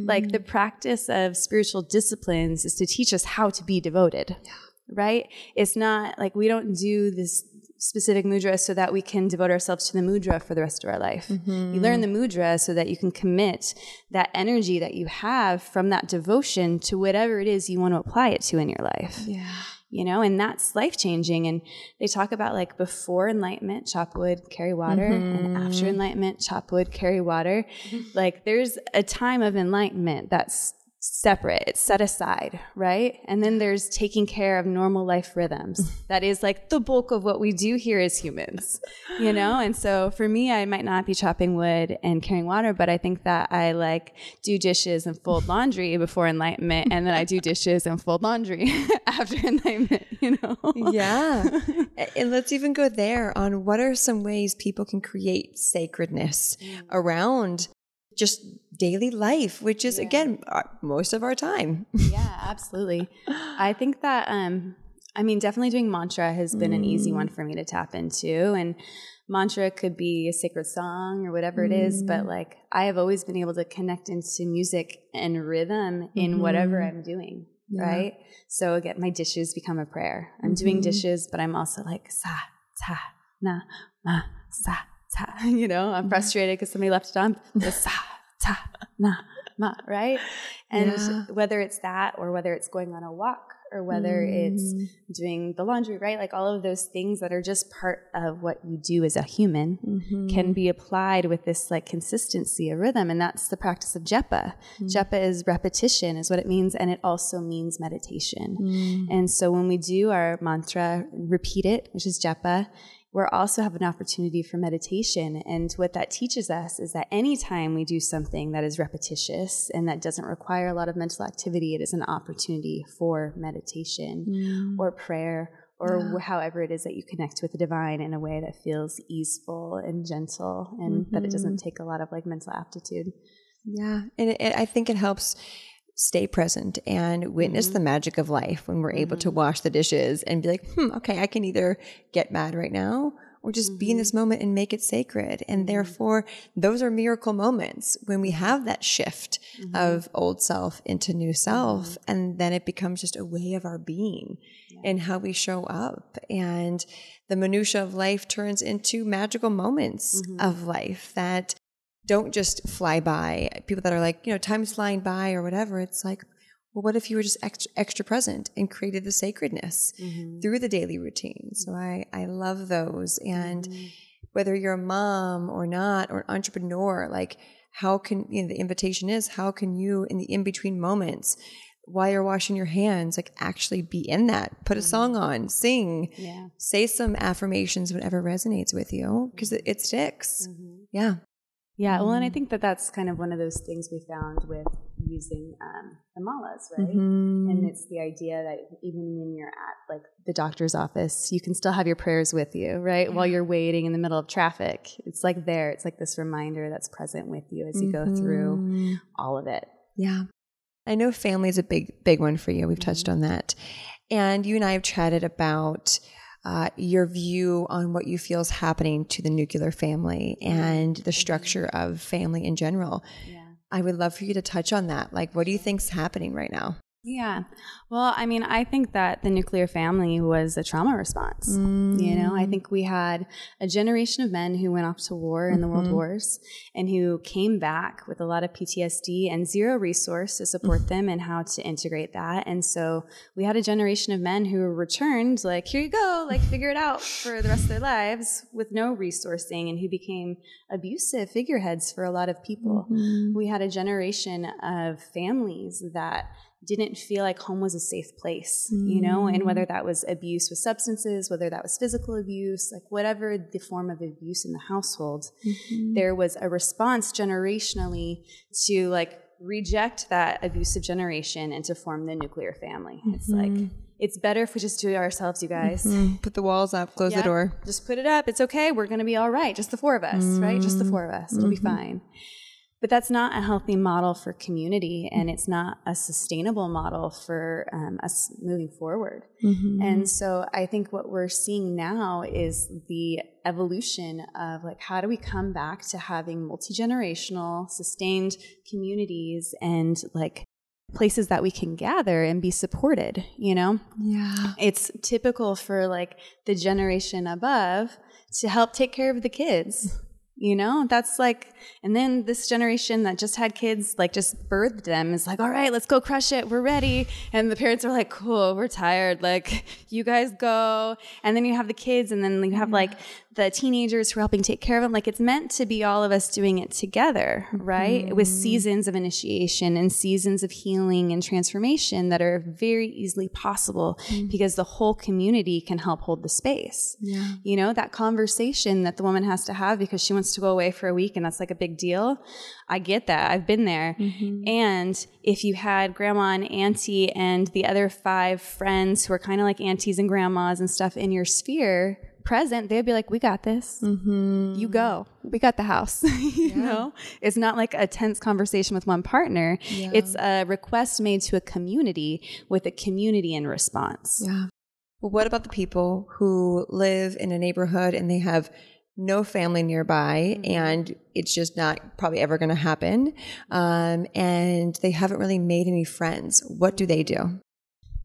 Like the practice of spiritual disciplines is to teach us how to be devoted. Yeah right? It's not like we don't do this specific mudra so that we can devote ourselves to the mudra for the rest of our life. Mm-hmm. You learn the mudra so that you can commit that energy that you have from that devotion to whatever it is you want to apply it to in your life. Yeah. You know, and that's life changing. And they talk about like before enlightenment, chop wood, carry water, mm-hmm. and after enlightenment, chop wood, carry water. Mm-hmm. Like there's a time of enlightenment that's separate, it's set aside, right? And then there's taking care of normal life rhythms. that is like the bulk of what we do here as humans, you know? And so for me, I might not be chopping wood and carrying water, but I think that I like do dishes and fold laundry before enlightenment, and then I do dishes and fold laundry after enlightenment, you know? yeah. And let's even go there on what are some ways people can create sacredness mm. around just daily life, which is yeah. again most of our time. yeah, absolutely. I think that um I mean definitely doing mantra has been mm. an easy one mm. for me to tap into and mantra could be a sacred song or whatever mm. it is, but mm. like I have always been able to connect into music and rhythm in mm-hmm. whatever I'm doing. Yeah. Right. So again, my dishes become a prayer. I'm mm-hmm. doing dishes, but I'm also like sa ta na ma sa ta. You know, I'm frustrated because somebody left it on. The sa ta na ma, right? And yeah. whether it's that or whether it's going on a walk or whether mm. it's doing the laundry, right? Like all of those things that are just part of what you do as a human mm-hmm. can be applied with this like consistency, a rhythm. And that's the practice of japa. Mm. Japa is repetition, is what it means. And it also means meditation. Mm. And so when we do our mantra, repeat it, which is japa, we also have an opportunity for meditation. And what that teaches us is that anytime we do something that is repetitious and that doesn't require a lot of mental activity, it is an opportunity for meditation mm. or prayer or yeah. however it is that you connect with the divine in a way that feels easeful and gentle and mm-hmm. that it doesn't mm-hmm. take a lot of like mental aptitude. Yeah. And it, I think it helps stay present and witness mm-hmm. the magic of life when we're mm-hmm. able to mm-hmm. wash the dishes and be like, hmm, okay, I can either get mad right now or just mm-hmm. be in this mm-hmm. moment and make it sacred. And mm-hmm. therefore, those are miracle moments when we have that shift of old self into new self. And then it becomes just a way of our being yeah. and how we show up. And the minutia of life turns into magical moments of life that don't just fly by. People that are like, you know, time's flying by or whatever. It's like, well, what if you were just extra, extra present and created the sacredness mm-hmm. through the daily routine? So I, I love those. And mm-hmm. whether you're a mom or not, or an entrepreneur, like how can, you know, the invitation is, how can you in the in-between moments, while you're washing your hands, like actually be in that. Put a mm-hmm. song on, sing, yeah. say some affirmations, whatever resonates with you, because it, it, sticks. Mm-hmm. Yeah. Yeah, well, and I mm. think that that's kind of one of those things we found with using um, the malas, right? Mm-hmm. And it's the idea that even when you're at like the doctor's office, you can still have your prayers with you, right? While you're waiting in the middle of traffic, it's like there. It's like this reminder that's present with you as you mm-hmm. go through mm-hmm. all of it. Yeah, I know family is a big, big one for you. We've touched mm-hmm. on that, and you and I have chatted about uh, your view on what you feel is happening to the nuclear family and the structure of family in general. Yeah. I would love for you to touch on that. Like, what do you think's happening right now? Yeah. Well, I mean, I think that the nuclear family was a trauma response. Mm. You know, I think we had a generation of men who went off to war in mm-hmm. the world mm-hmm. wars and who came back with a lot of PTSD and zero resource to support mm. them and how to integrate that. And so we had a generation of men who returned, like, here you go, like, figure it out for the rest of their lives with no resourcing and who became abusive figureheads for a lot of people. Mm-hmm. We had a generation of families that didn't feel like home was a safe place, mm. you know, and whether mm. that was abuse with substances, whether that was physical abuse, like whatever the form of abuse in the household, mm-hmm. there was a response generationally to like reject that abusive generation and to form the nuclear family. Mm-hmm. It's like, mm-hmm. it's better if we just do it ourselves, you guys. Mm-hmm. Put the walls up, close the door. Just put it up. It's okay. We're going to be all right. Just the four of us, right? Just the mm-hmm. four of us. It'll be fine. But that's not a healthy model for community, and it's not a sustainable model for um, us moving forward. Mm-hmm. And so I think what we're seeing now is the evolution of like, how do we come back to having multi generational, sustained communities and like places that we can gather and be supported, you know? Yeah. It's typical for like the generation above to help take care of the kids you know, that's like, and then this generation that just had kids, like just birthed them, is like, all right, let's go crush it. We're ready. And the parents are like, cool, we're tired. Like, you guys go. And then you have the kids, and then you have like the teenagers who are helping take care of them. Like it's meant to be all of us doing it together, right? Mm-hmm. With seasons of initiation and seasons of healing and transformation that are very easily possible mm-hmm. because the whole community can help hold the space. Yeah. You know, that conversation that the woman has to have because she wants to go away for a week and that's like a big deal. I get that. I've been there. Mm-hmm. And if you had grandma and auntie and the other five friends who are kind of like aunties and grandmas and stuff in your sphere, present, they'd be like, "We got this. Mm-hmm. You go. We got the house." you yeah. know, it's not like a tense conversation with one partner. Yeah. It's a request made to a community with a community in response. Yeah. Well, what about the people who live in a neighborhood and they have no family nearby mm-hmm. and it's just not probably ever going to happen um, and they haven't really made any friends what do they do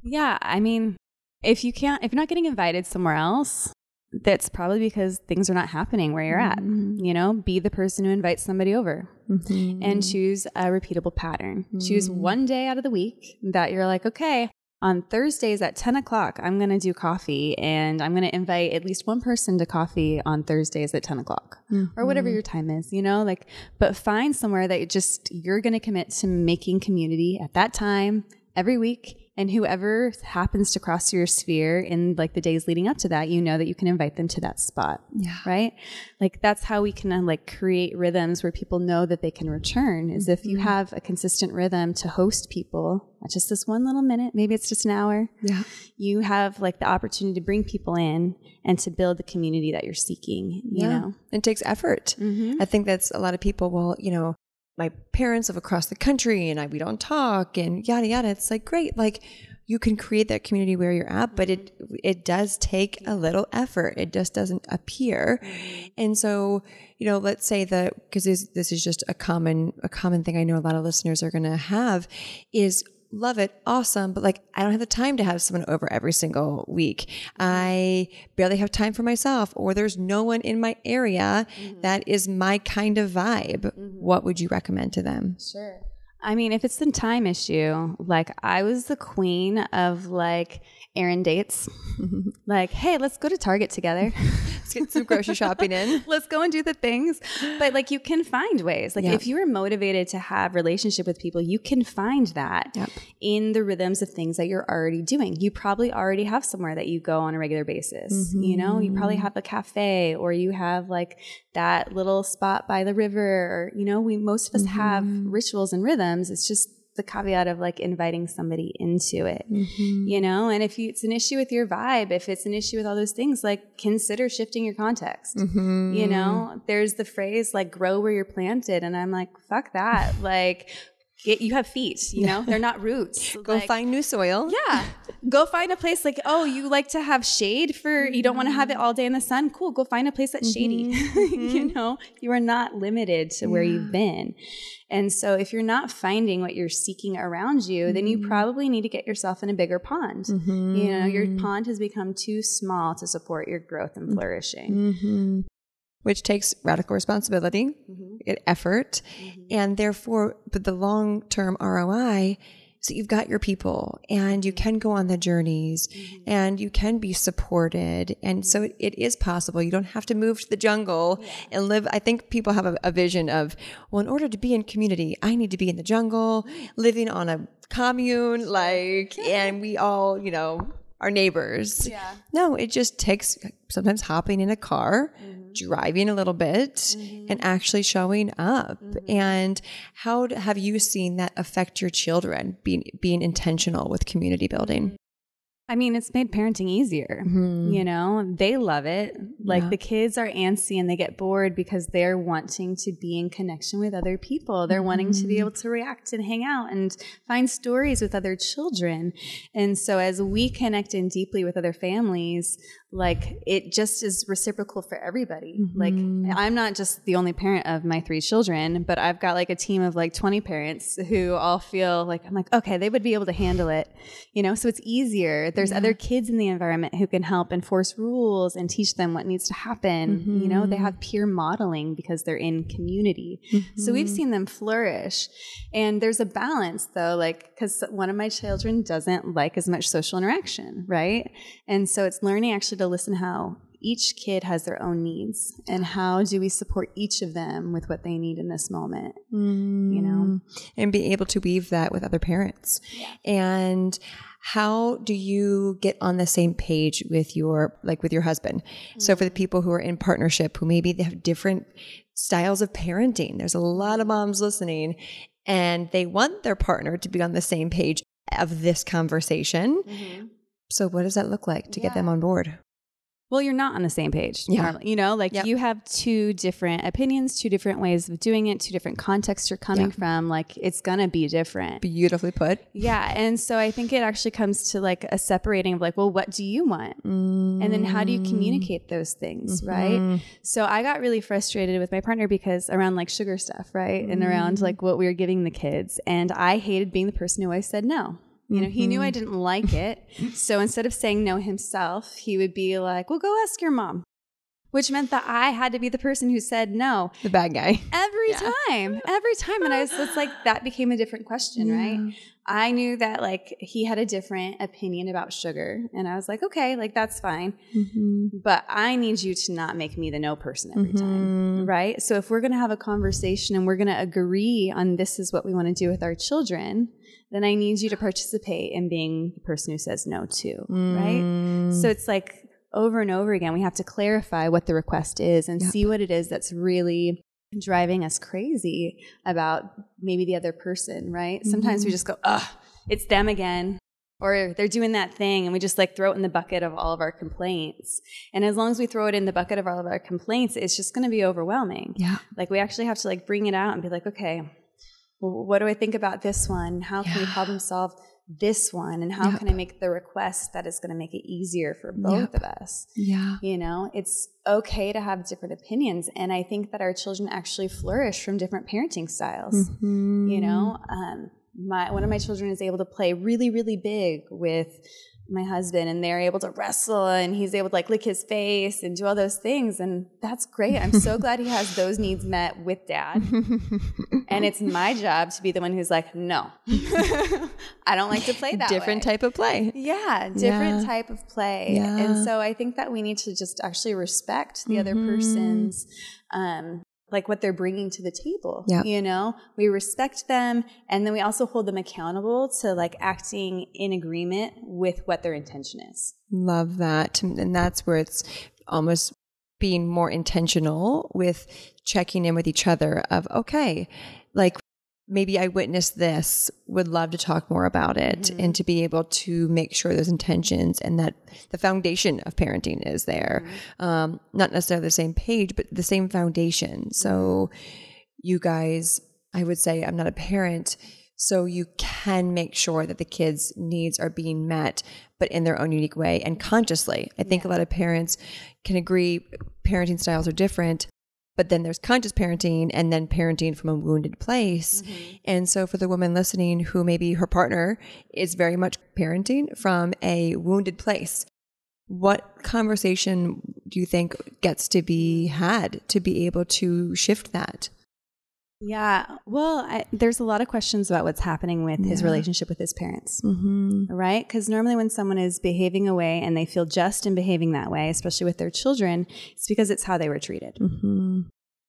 yeah i mean if you can't if you're not getting invited somewhere else that's probably because things are not happening where you're mm-hmm. at. You know, be the person who invites somebody over mm-hmm. and choose a repeatable pattern. Mm-hmm. Choose one day out of the week that you're like, okay, on Thursdays at 10 o'clock, I'm going to do coffee and I'm going to invite at least one person to coffee on Thursdays at 10 o'clock or whatever mm-hmm. your time is, you know, like, but find somewhere that you just, you're going to commit to making community at that time every week and whoever happens to cross your sphere in like the days leading up to that you know that you can invite them to that spot yeah right like that's how we can uh, like create rhythms where people know that they can return is mm-hmm. if you mm-hmm. have a consistent rhythm to host people not just this one little minute maybe it's just an hour yeah you have like the opportunity to bring people in and to build the community that you're seeking you yeah. know it takes effort mm-hmm. i think that's a lot of people will you know my parents live across the country and I, we don't talk and yada yada. It's like great, like you can create that community where you're at, but it it does take a little effort. It just doesn't appear. Mm-hmm. And so, you know, let's say that because this, this is just a common a common thing I know a lot of listeners are going to have is love it, awesome, but like I don't have the time to have someone over every single week. I barely have time for myself, or there's no one in my area mm-hmm. that is my kind of vibe. Mm-hmm. What would you recommend to them? Sure. I mean, if it's the time issue, like I was the queen of like errand dates. like, hey, let's go to Target together. let's get some grocery shopping in. let's go and do the things. But like you can find ways. Like if you are motivated to have relationship with people, you can find that yep. in the rhythms of things that you're already doing. You probably already have somewhere that you go on a regular basis. Mm-hmm. You know, you probably have a cafe or you have like that little spot by the river or you know, we most of us mm-hmm. have rituals and rhythms. It's just the caveat of like inviting somebody into it, mm-hmm. you know? And if you, it's an issue with your vibe, if it's an issue with all those things, like consider shifting your context. Mm-hmm. You know, there's the phrase like grow where you're planted. And I'm like, fuck that. like, Get, you have feet, you know, they're not roots. Go like, find new soil. Yeah. Go find a place like, oh, you like to have shade for, you don't want to have it all day in the sun. Cool. Go find a place that's shady. Mm-hmm. you mm-hmm. know, you are not limited to yeah. where you've been. And so if you're not finding what you're seeking around you, mm-hmm. then you mm-hmm. probably need to get yourself in a bigger pond. Mm-hmm. You know, your pond has become too small to support your growth and flourishing. Mm-hmm which takes radical responsibility, mm-hmm. effort, mm-hmm. and therefore, but the long term ROI. So you've got your people and you can go on the journeys mm-hmm. and you can be supported. And so it, it is possible. You don't have to move to the jungle yeah. and live. I think people have a, a, vision of, well, in order to be in community, I need to be in the jungle, living on a commune, like, and we all, you know, our neighbors. Yeah. No, it just takes sometimes hopping in a car, mm-hmm. driving a little bit, mm-hmm. and actually showing up. Mm-hmm. And how have you seen that affect your children being being intentional with community building? I mean, it's made parenting easier. Mm-hmm. You know, they love it. Like yeah. the kids are antsy and they get bored because they're wanting to be in connection with other people. They're mm-hmm. wanting to be mm-hmm. able to react and hang out and find stories with other children. And so as we connect in deeply with other families, like it just is reciprocal for everybody. Mm-hmm. Like I'm not just the only parent of my three children, but I've got like a team of like 20 parents who all feel like I'm like, okay, they would be able to handle it. You know, so it's easier. There's yeah. other kids in the environment who can help enforce rules and teach them what needs to happen. Mm-hmm. You know, they mm-hmm. have peer modeling because they're in community. Mm-hmm. So we've mm-hmm. seen them flourish. And there's a balance though, like cuz one of my children doesn't like as much social interaction, right? And so it's learning actually to listen how each kid has their own needs and how do we support each of them with what they need in this moment mm. you know and be able to weave that with other parents yeah. and how do you get on the same page with your like with your husband mm-hmm. so for the people who are in partnership who maybe they have different styles of parenting there's a lot of moms listening and they want their partner to be on the same page of this conversation mm-hmm. so what does that look like to yeah. get them on board well, you're not on the same page. Yeah. Normally, you know, like yep. you have two different opinions, two different ways of doing it, two different contexts you're coming yeah. from. Like it's going to be different. Beautifully put. Yeah. And so I think it actually comes to like a separating of like, well, what do you want? Mm. And then how do you communicate those things? Mm-hmm. Right. So I got really frustrated with my partner because around like sugar stuff, right? Mm. And around mm. like what we were giving the kids. And I hated being the person who always said no. You know, mm-hmm. he knew I mm-hmm. didn't like it. so instead of saying no himself, he would be like, well, go ask your mom. Which meant that I had to be the person who said no. The bad guy. Every yeah. time. Every time. And I was it's like that became a different question, yeah. right? I knew that like he had a different opinion about sugar. And I was like, okay, like that's fine. Mm-hmm. But I need you to not make me the no person every mm-hmm. time. Right. So if we're gonna have a conversation and we're gonna agree on this is what we want to do with our children, then I need you to participate in being the person who says no to, mm. right? So it's like over and over again, we have to clarify what the request is and yep. see what it is that's really driving us crazy about maybe the other person, right? Mm-hmm. Sometimes we just go, ugh, it's them again. Or they're doing that thing and we just like throw it in the bucket of all of our complaints. And as long as we throw it in the bucket of all of our complaints, it's just going to be overwhelming. Yeah. Like we actually have to like bring it out and be like, okay, well, what do I think about this one? How can yeah. we problem solve this one? And how yep. can I make the request that is going to make it easier for both yep. of us? Yeah. You know, it's okay to have different opinions. And I think that our children actually flourish from different parenting styles. Mm-hmm. You know, um, my, one of my children is able to play really, really big with my husband and they're able to wrestle and he's able to like lick his face and do all those things and that's great i'm so glad he has those needs met with dad and it's my job to be the one who's like no i don't like to play that different way. type of play yeah different yeah. type of play yeah. and so i think that we need to just actually respect the mm-hmm. other person's um, like what they're bringing to the table. Yeah. You know, we respect them and then we also hold them accountable to like acting in agreement with what their intention is. Love that. And that's where it's almost being more intentional with checking in with each other of, okay, like maybe I witnessed this, would love to talk more about it mm-hmm. and to be able to make sure those intentions and that the foundation of parenting is there. Mm-hmm. Um, not necessarily the same page, but the same foundation. So, mm-hmm. you guys, I would say, I'm not a parent. so you can make sure that the kids' needs are being met, but in their own unique way and consciously. I think yeah. a lot of parents can agree parenting styles are different, but then there's conscious parenting and then parenting from a wounded place. Mm-hmm. And so for the woman listening who maybe her partner is very much parenting from a wounded place, what conversation do you think gets to be had to be able to shift that? Yeah. Well, I, there's a lot of questions about what's happening with yeah. his relationship with his parents, mm-hmm. right? Because normally when someone is behaving a way and they feel just in behaving that way, especially with their children, it's because it's how they were treated. Mm-hmm.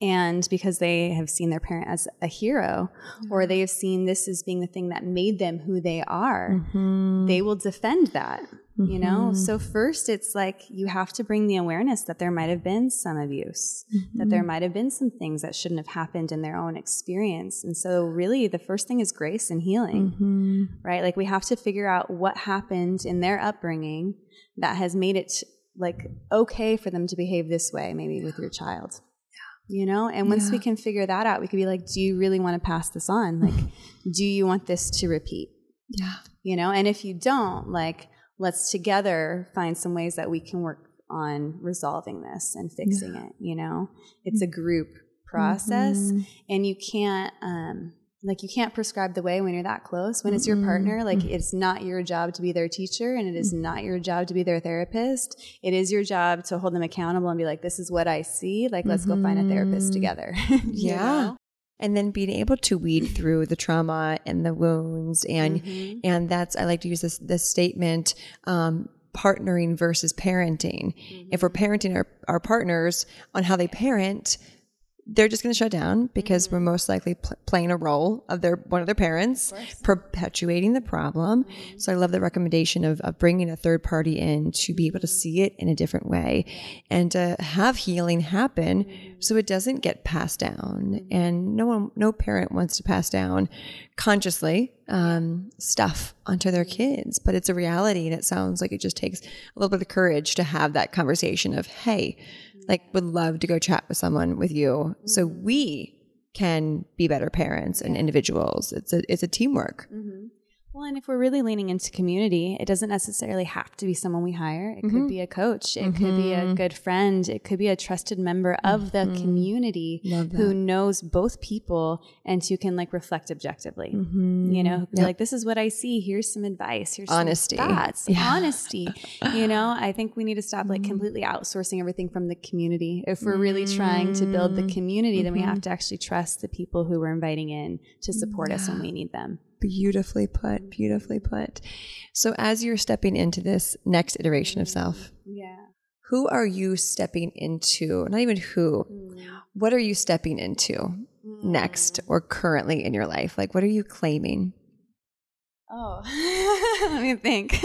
And because they have seen their parent as a hero, mm-hmm. or they have seen this as being the thing that made them who they are, mm-hmm. they will defend that you know mm-hmm. so first it's like you have to bring the awareness that there might have been some abuse mm-hmm. that there mm-hmm. might have been some things that shouldn't have happened in their own experience and so really the first thing is grace and healing mm-hmm. right like we have to figure out what happened in their upbringing that has made it like okay for them to behave this way maybe with your child you know? And once yeah. we can figure that out we could be like do you really want to pass this on? Like do you want this to repeat? Yeah. You know? And if you don't like let's together find some ways that we can work on resolving this and fixing yeah. it you know? It's a group process mm-hmm. and you can't um like you can't prescribe the way when you're that close when it's your partner like it's not your job to be their teacher and it is not your job to be their therapist it is your job to hold them accountable and be like this is what i see like let's mm-hmm. go find a therapist mm-hmm. together yeah know? and then being able to weed through the trauma and the wounds and mm-hmm. and that's i like to use this this statement um, partnering versus parenting mm-hmm. if we're parenting our, our partners on how they parent they're just going to shut down because mm-hmm. we're most likely pl- playing a role of their one of their parents, of perpetuating the problem. Mm-hmm. So I love the recommendation of, of bringing a third party in to be able to see it in a different way and to have healing happen mm-hmm. so it doesn't get passed down. Mm-hmm. And no one, no parent wants to pass down consciously um, stuff onto their mm-hmm. kids, but it's a reality, and it sounds like it just takes a little bit of courage to have that conversation of, hey like would love to go chat with someone with you mm-hmm. so we can be better parents and individuals. It's a it's a teamwork. Mm-hmm. Well, and if we're really leaning into community, it doesn't necessarily have to be someone we hire. It mm-hmm. could be a coach. It mm-hmm. could be a mm-hmm. good friend. It could be a trusted member of the mm-hmm. community who knows both people and who can like reflect objectively. Mm-hmm. You know, yep. like, this is what I see. Here's some advice. Here's honesty. Some thoughts. Yeah. Honesty. you know, I think we need to stop like completely outsourcing everything from the community. If we're really trying to build the community, then we have to actually trust the people who we're inviting in to support yeah. us when we need them. Beautifully put, beautifully put. So, as you're stepping into this next iteration of self, yeah, who are you stepping into? Not even who, mm. what are you stepping into mm. next or currently in your life? Like, what are you claiming? Oh, let me think.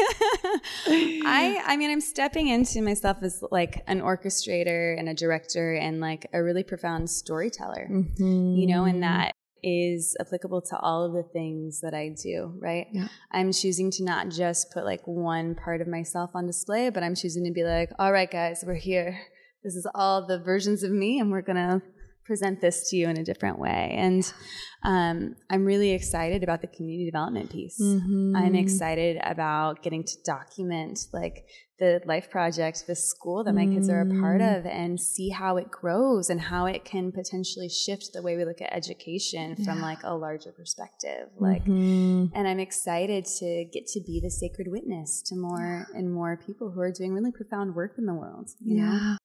I I mean I'm stepping into myself as like an orchestrator and a director and like a really profound storyteller. Mm-hmm. You know, and that is applicable to all of the things that I do, right? Yeah. I'm choosing to not just put like one part of myself on display, but I'm choosing to be like, all right, guys, we're here. This is all the versions of me, and we're going to present this to you in a different way. And um, I'm really excited about the community development piece. Mm-hmm. I'm excited about getting to document like the life project, the school that my mm. kids are a part mm. of, and see how it grows and how it can potentially shift the way we look at education yeah. from like a larger perspective. Like, mm-hmm. and I'm excited to get to be the sacred witness to more and more people who are doing really profound work in the world. yeah. Know?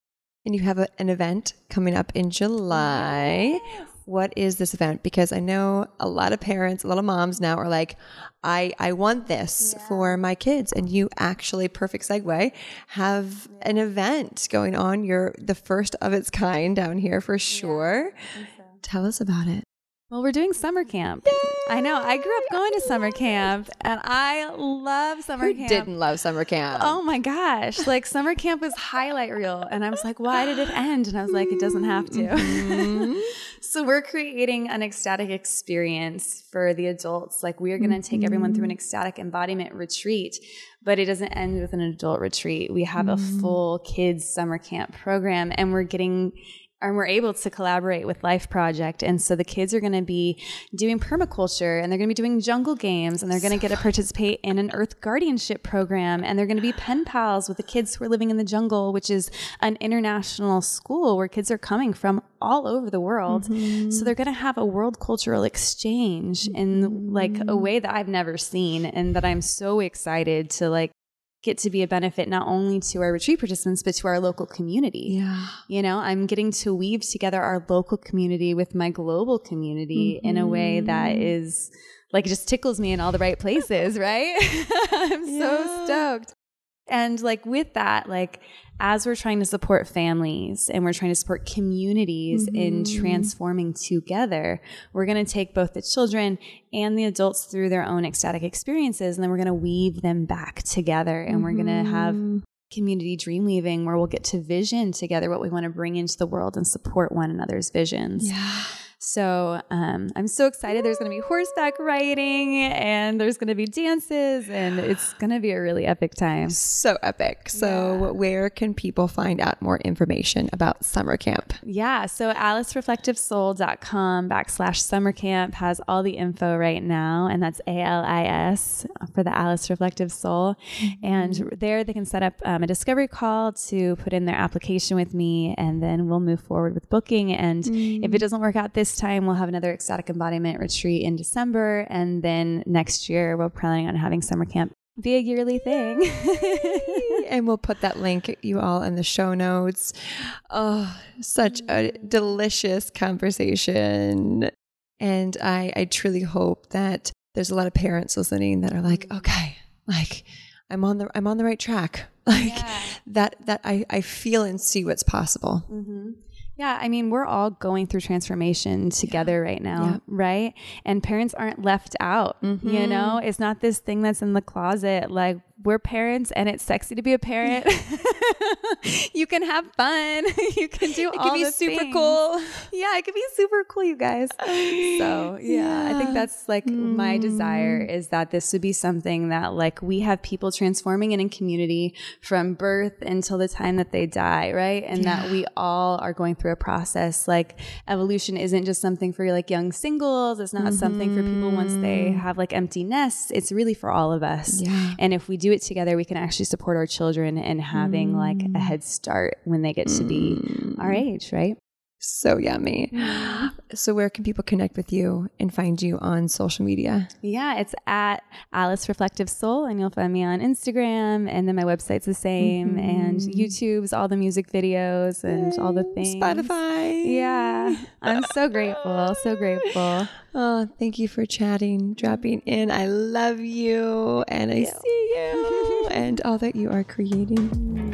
And you have a, an event coming up in July. Yes. What is this event? Because I know a lot of parents, a lot of moms now are like, I, I want this yeah. for my kids. And you actually, perfect segue, have yeah. an event going on. You're the first of its kind down here for sure. Yeah, so. Tell us about it. Well, we're doing summer camp. Yay! I know. I grew up going to summer camp and I love summer Who camp. didn't love summer camp? Oh my gosh. Like summer camp was highlight reel. And I was like, why did it end? And I was like, it doesn't have to. Mm-hmm. so we're creating an ecstatic experience for the adults. Like we are going to mm-hmm. take everyone through an ecstatic embodiment retreat, but it doesn't end with an adult retreat. We have mm-hmm. a full kids summer camp program and we're getting and we're able to collaborate with Life Project. And so the kids are going to be doing permaculture and they're going to be doing jungle games and they're going to so get to participate in an earth guardianship program and they're going to be pen pals with the kids who are living in the jungle, which is an international school where kids are coming from all over the world. Mm-hmm. So they're going to have a world cultural exchange in like a way that I've never seen and that I'm so excited to like get to be a benefit not only to our retreat participants but to our local community. Yeah. You know, I'm getting to weave together our local community with my global community mm-hmm. in a way that is mm-hmm. is like just tickles me in all the right places, right? I'm yeah. so stoked. And like with that, like as we're trying to support families and we're trying to support communities mm-hmm. in transforming together, we're going to take both the children and the adults through their own ecstatic experiences. And then we're going to weave them back together and mm-hmm. we're going to have community dream weaving where we'll get to vision together what we want to bring into the world and support one another's visions. Yeah. So um, I'm so excited. There's going to be horseback riding and there's going to be dances and it's going to be a really epic time. So epic. So yeah. where can people find out more information about summer camp? Yeah. So alisreflectivesoul.com backslash summer camp has all the info right now. And that's A-L-I-S for the Alis Reflective Soul. Mm-hmm. And there they can set up um, a discovery call to put in their application with me and then we'll move forward with booking. And mm-hmm. if it doesn't work out this time, we'll have another ecstatic embodiment retreat in December. And then next year, we're planning on having summer camp be a yearly thing. and we'll put that link, you all, in the show notes. Oh, such a delicious conversation. And I, I truly hope that there's a lot of parents listening that are like, okay, like I'm on the I'm on the right track. Like yeah. that that I, I feel and see what's possible. Mm-hmm. Yeah, I mean, we're all going through transformation together yeah. right now, yeah. right? And parents aren't left out. Mm-hmm. You know, it's not this thing that's in the closet like we're parents and it's sexy to be a parent. you can have fun. you can do all it all can be super things. cool. Yeah, it can be super cool, you guys. So yeah, yeah. I think that's like mm. my desire is that this would be something that like we have people transforming in a community from birth until the time that they die, right? And yeah. that we all are going through a process. Like evolution isn't just something for like young singles. It's not mm-hmm. something for people once they mm-hmm. have like empty nests. It's really for all of us. Yeah. And if we do it together, we can actually support our children in having mm. like a mm. head start when they get to be our mm. age, right? So yummy. so, where can people connect with you and find you on social media? Yeah, it's at Alis Reflective Soul, and you'll find me on Instagram. And then my website's the same, mm-hmm. and YouTube's all the music videos and Yay. all the things. Spotify. Yeah, I'm so grateful. So grateful. Oh, thank you for chatting, dropping in. I love you, and I see you, and all that you are creating.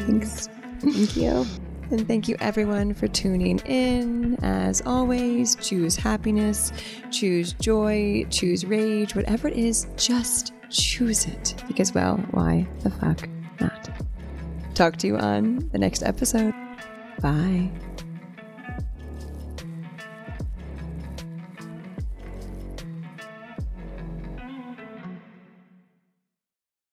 Thanks. Thank you. And thank you everyone for tuning in. As always, choose happiness, choose joy, choose rage, whatever it is, just choose it. Because, well, why the fuck not? Talk to you on the next episode. Bye.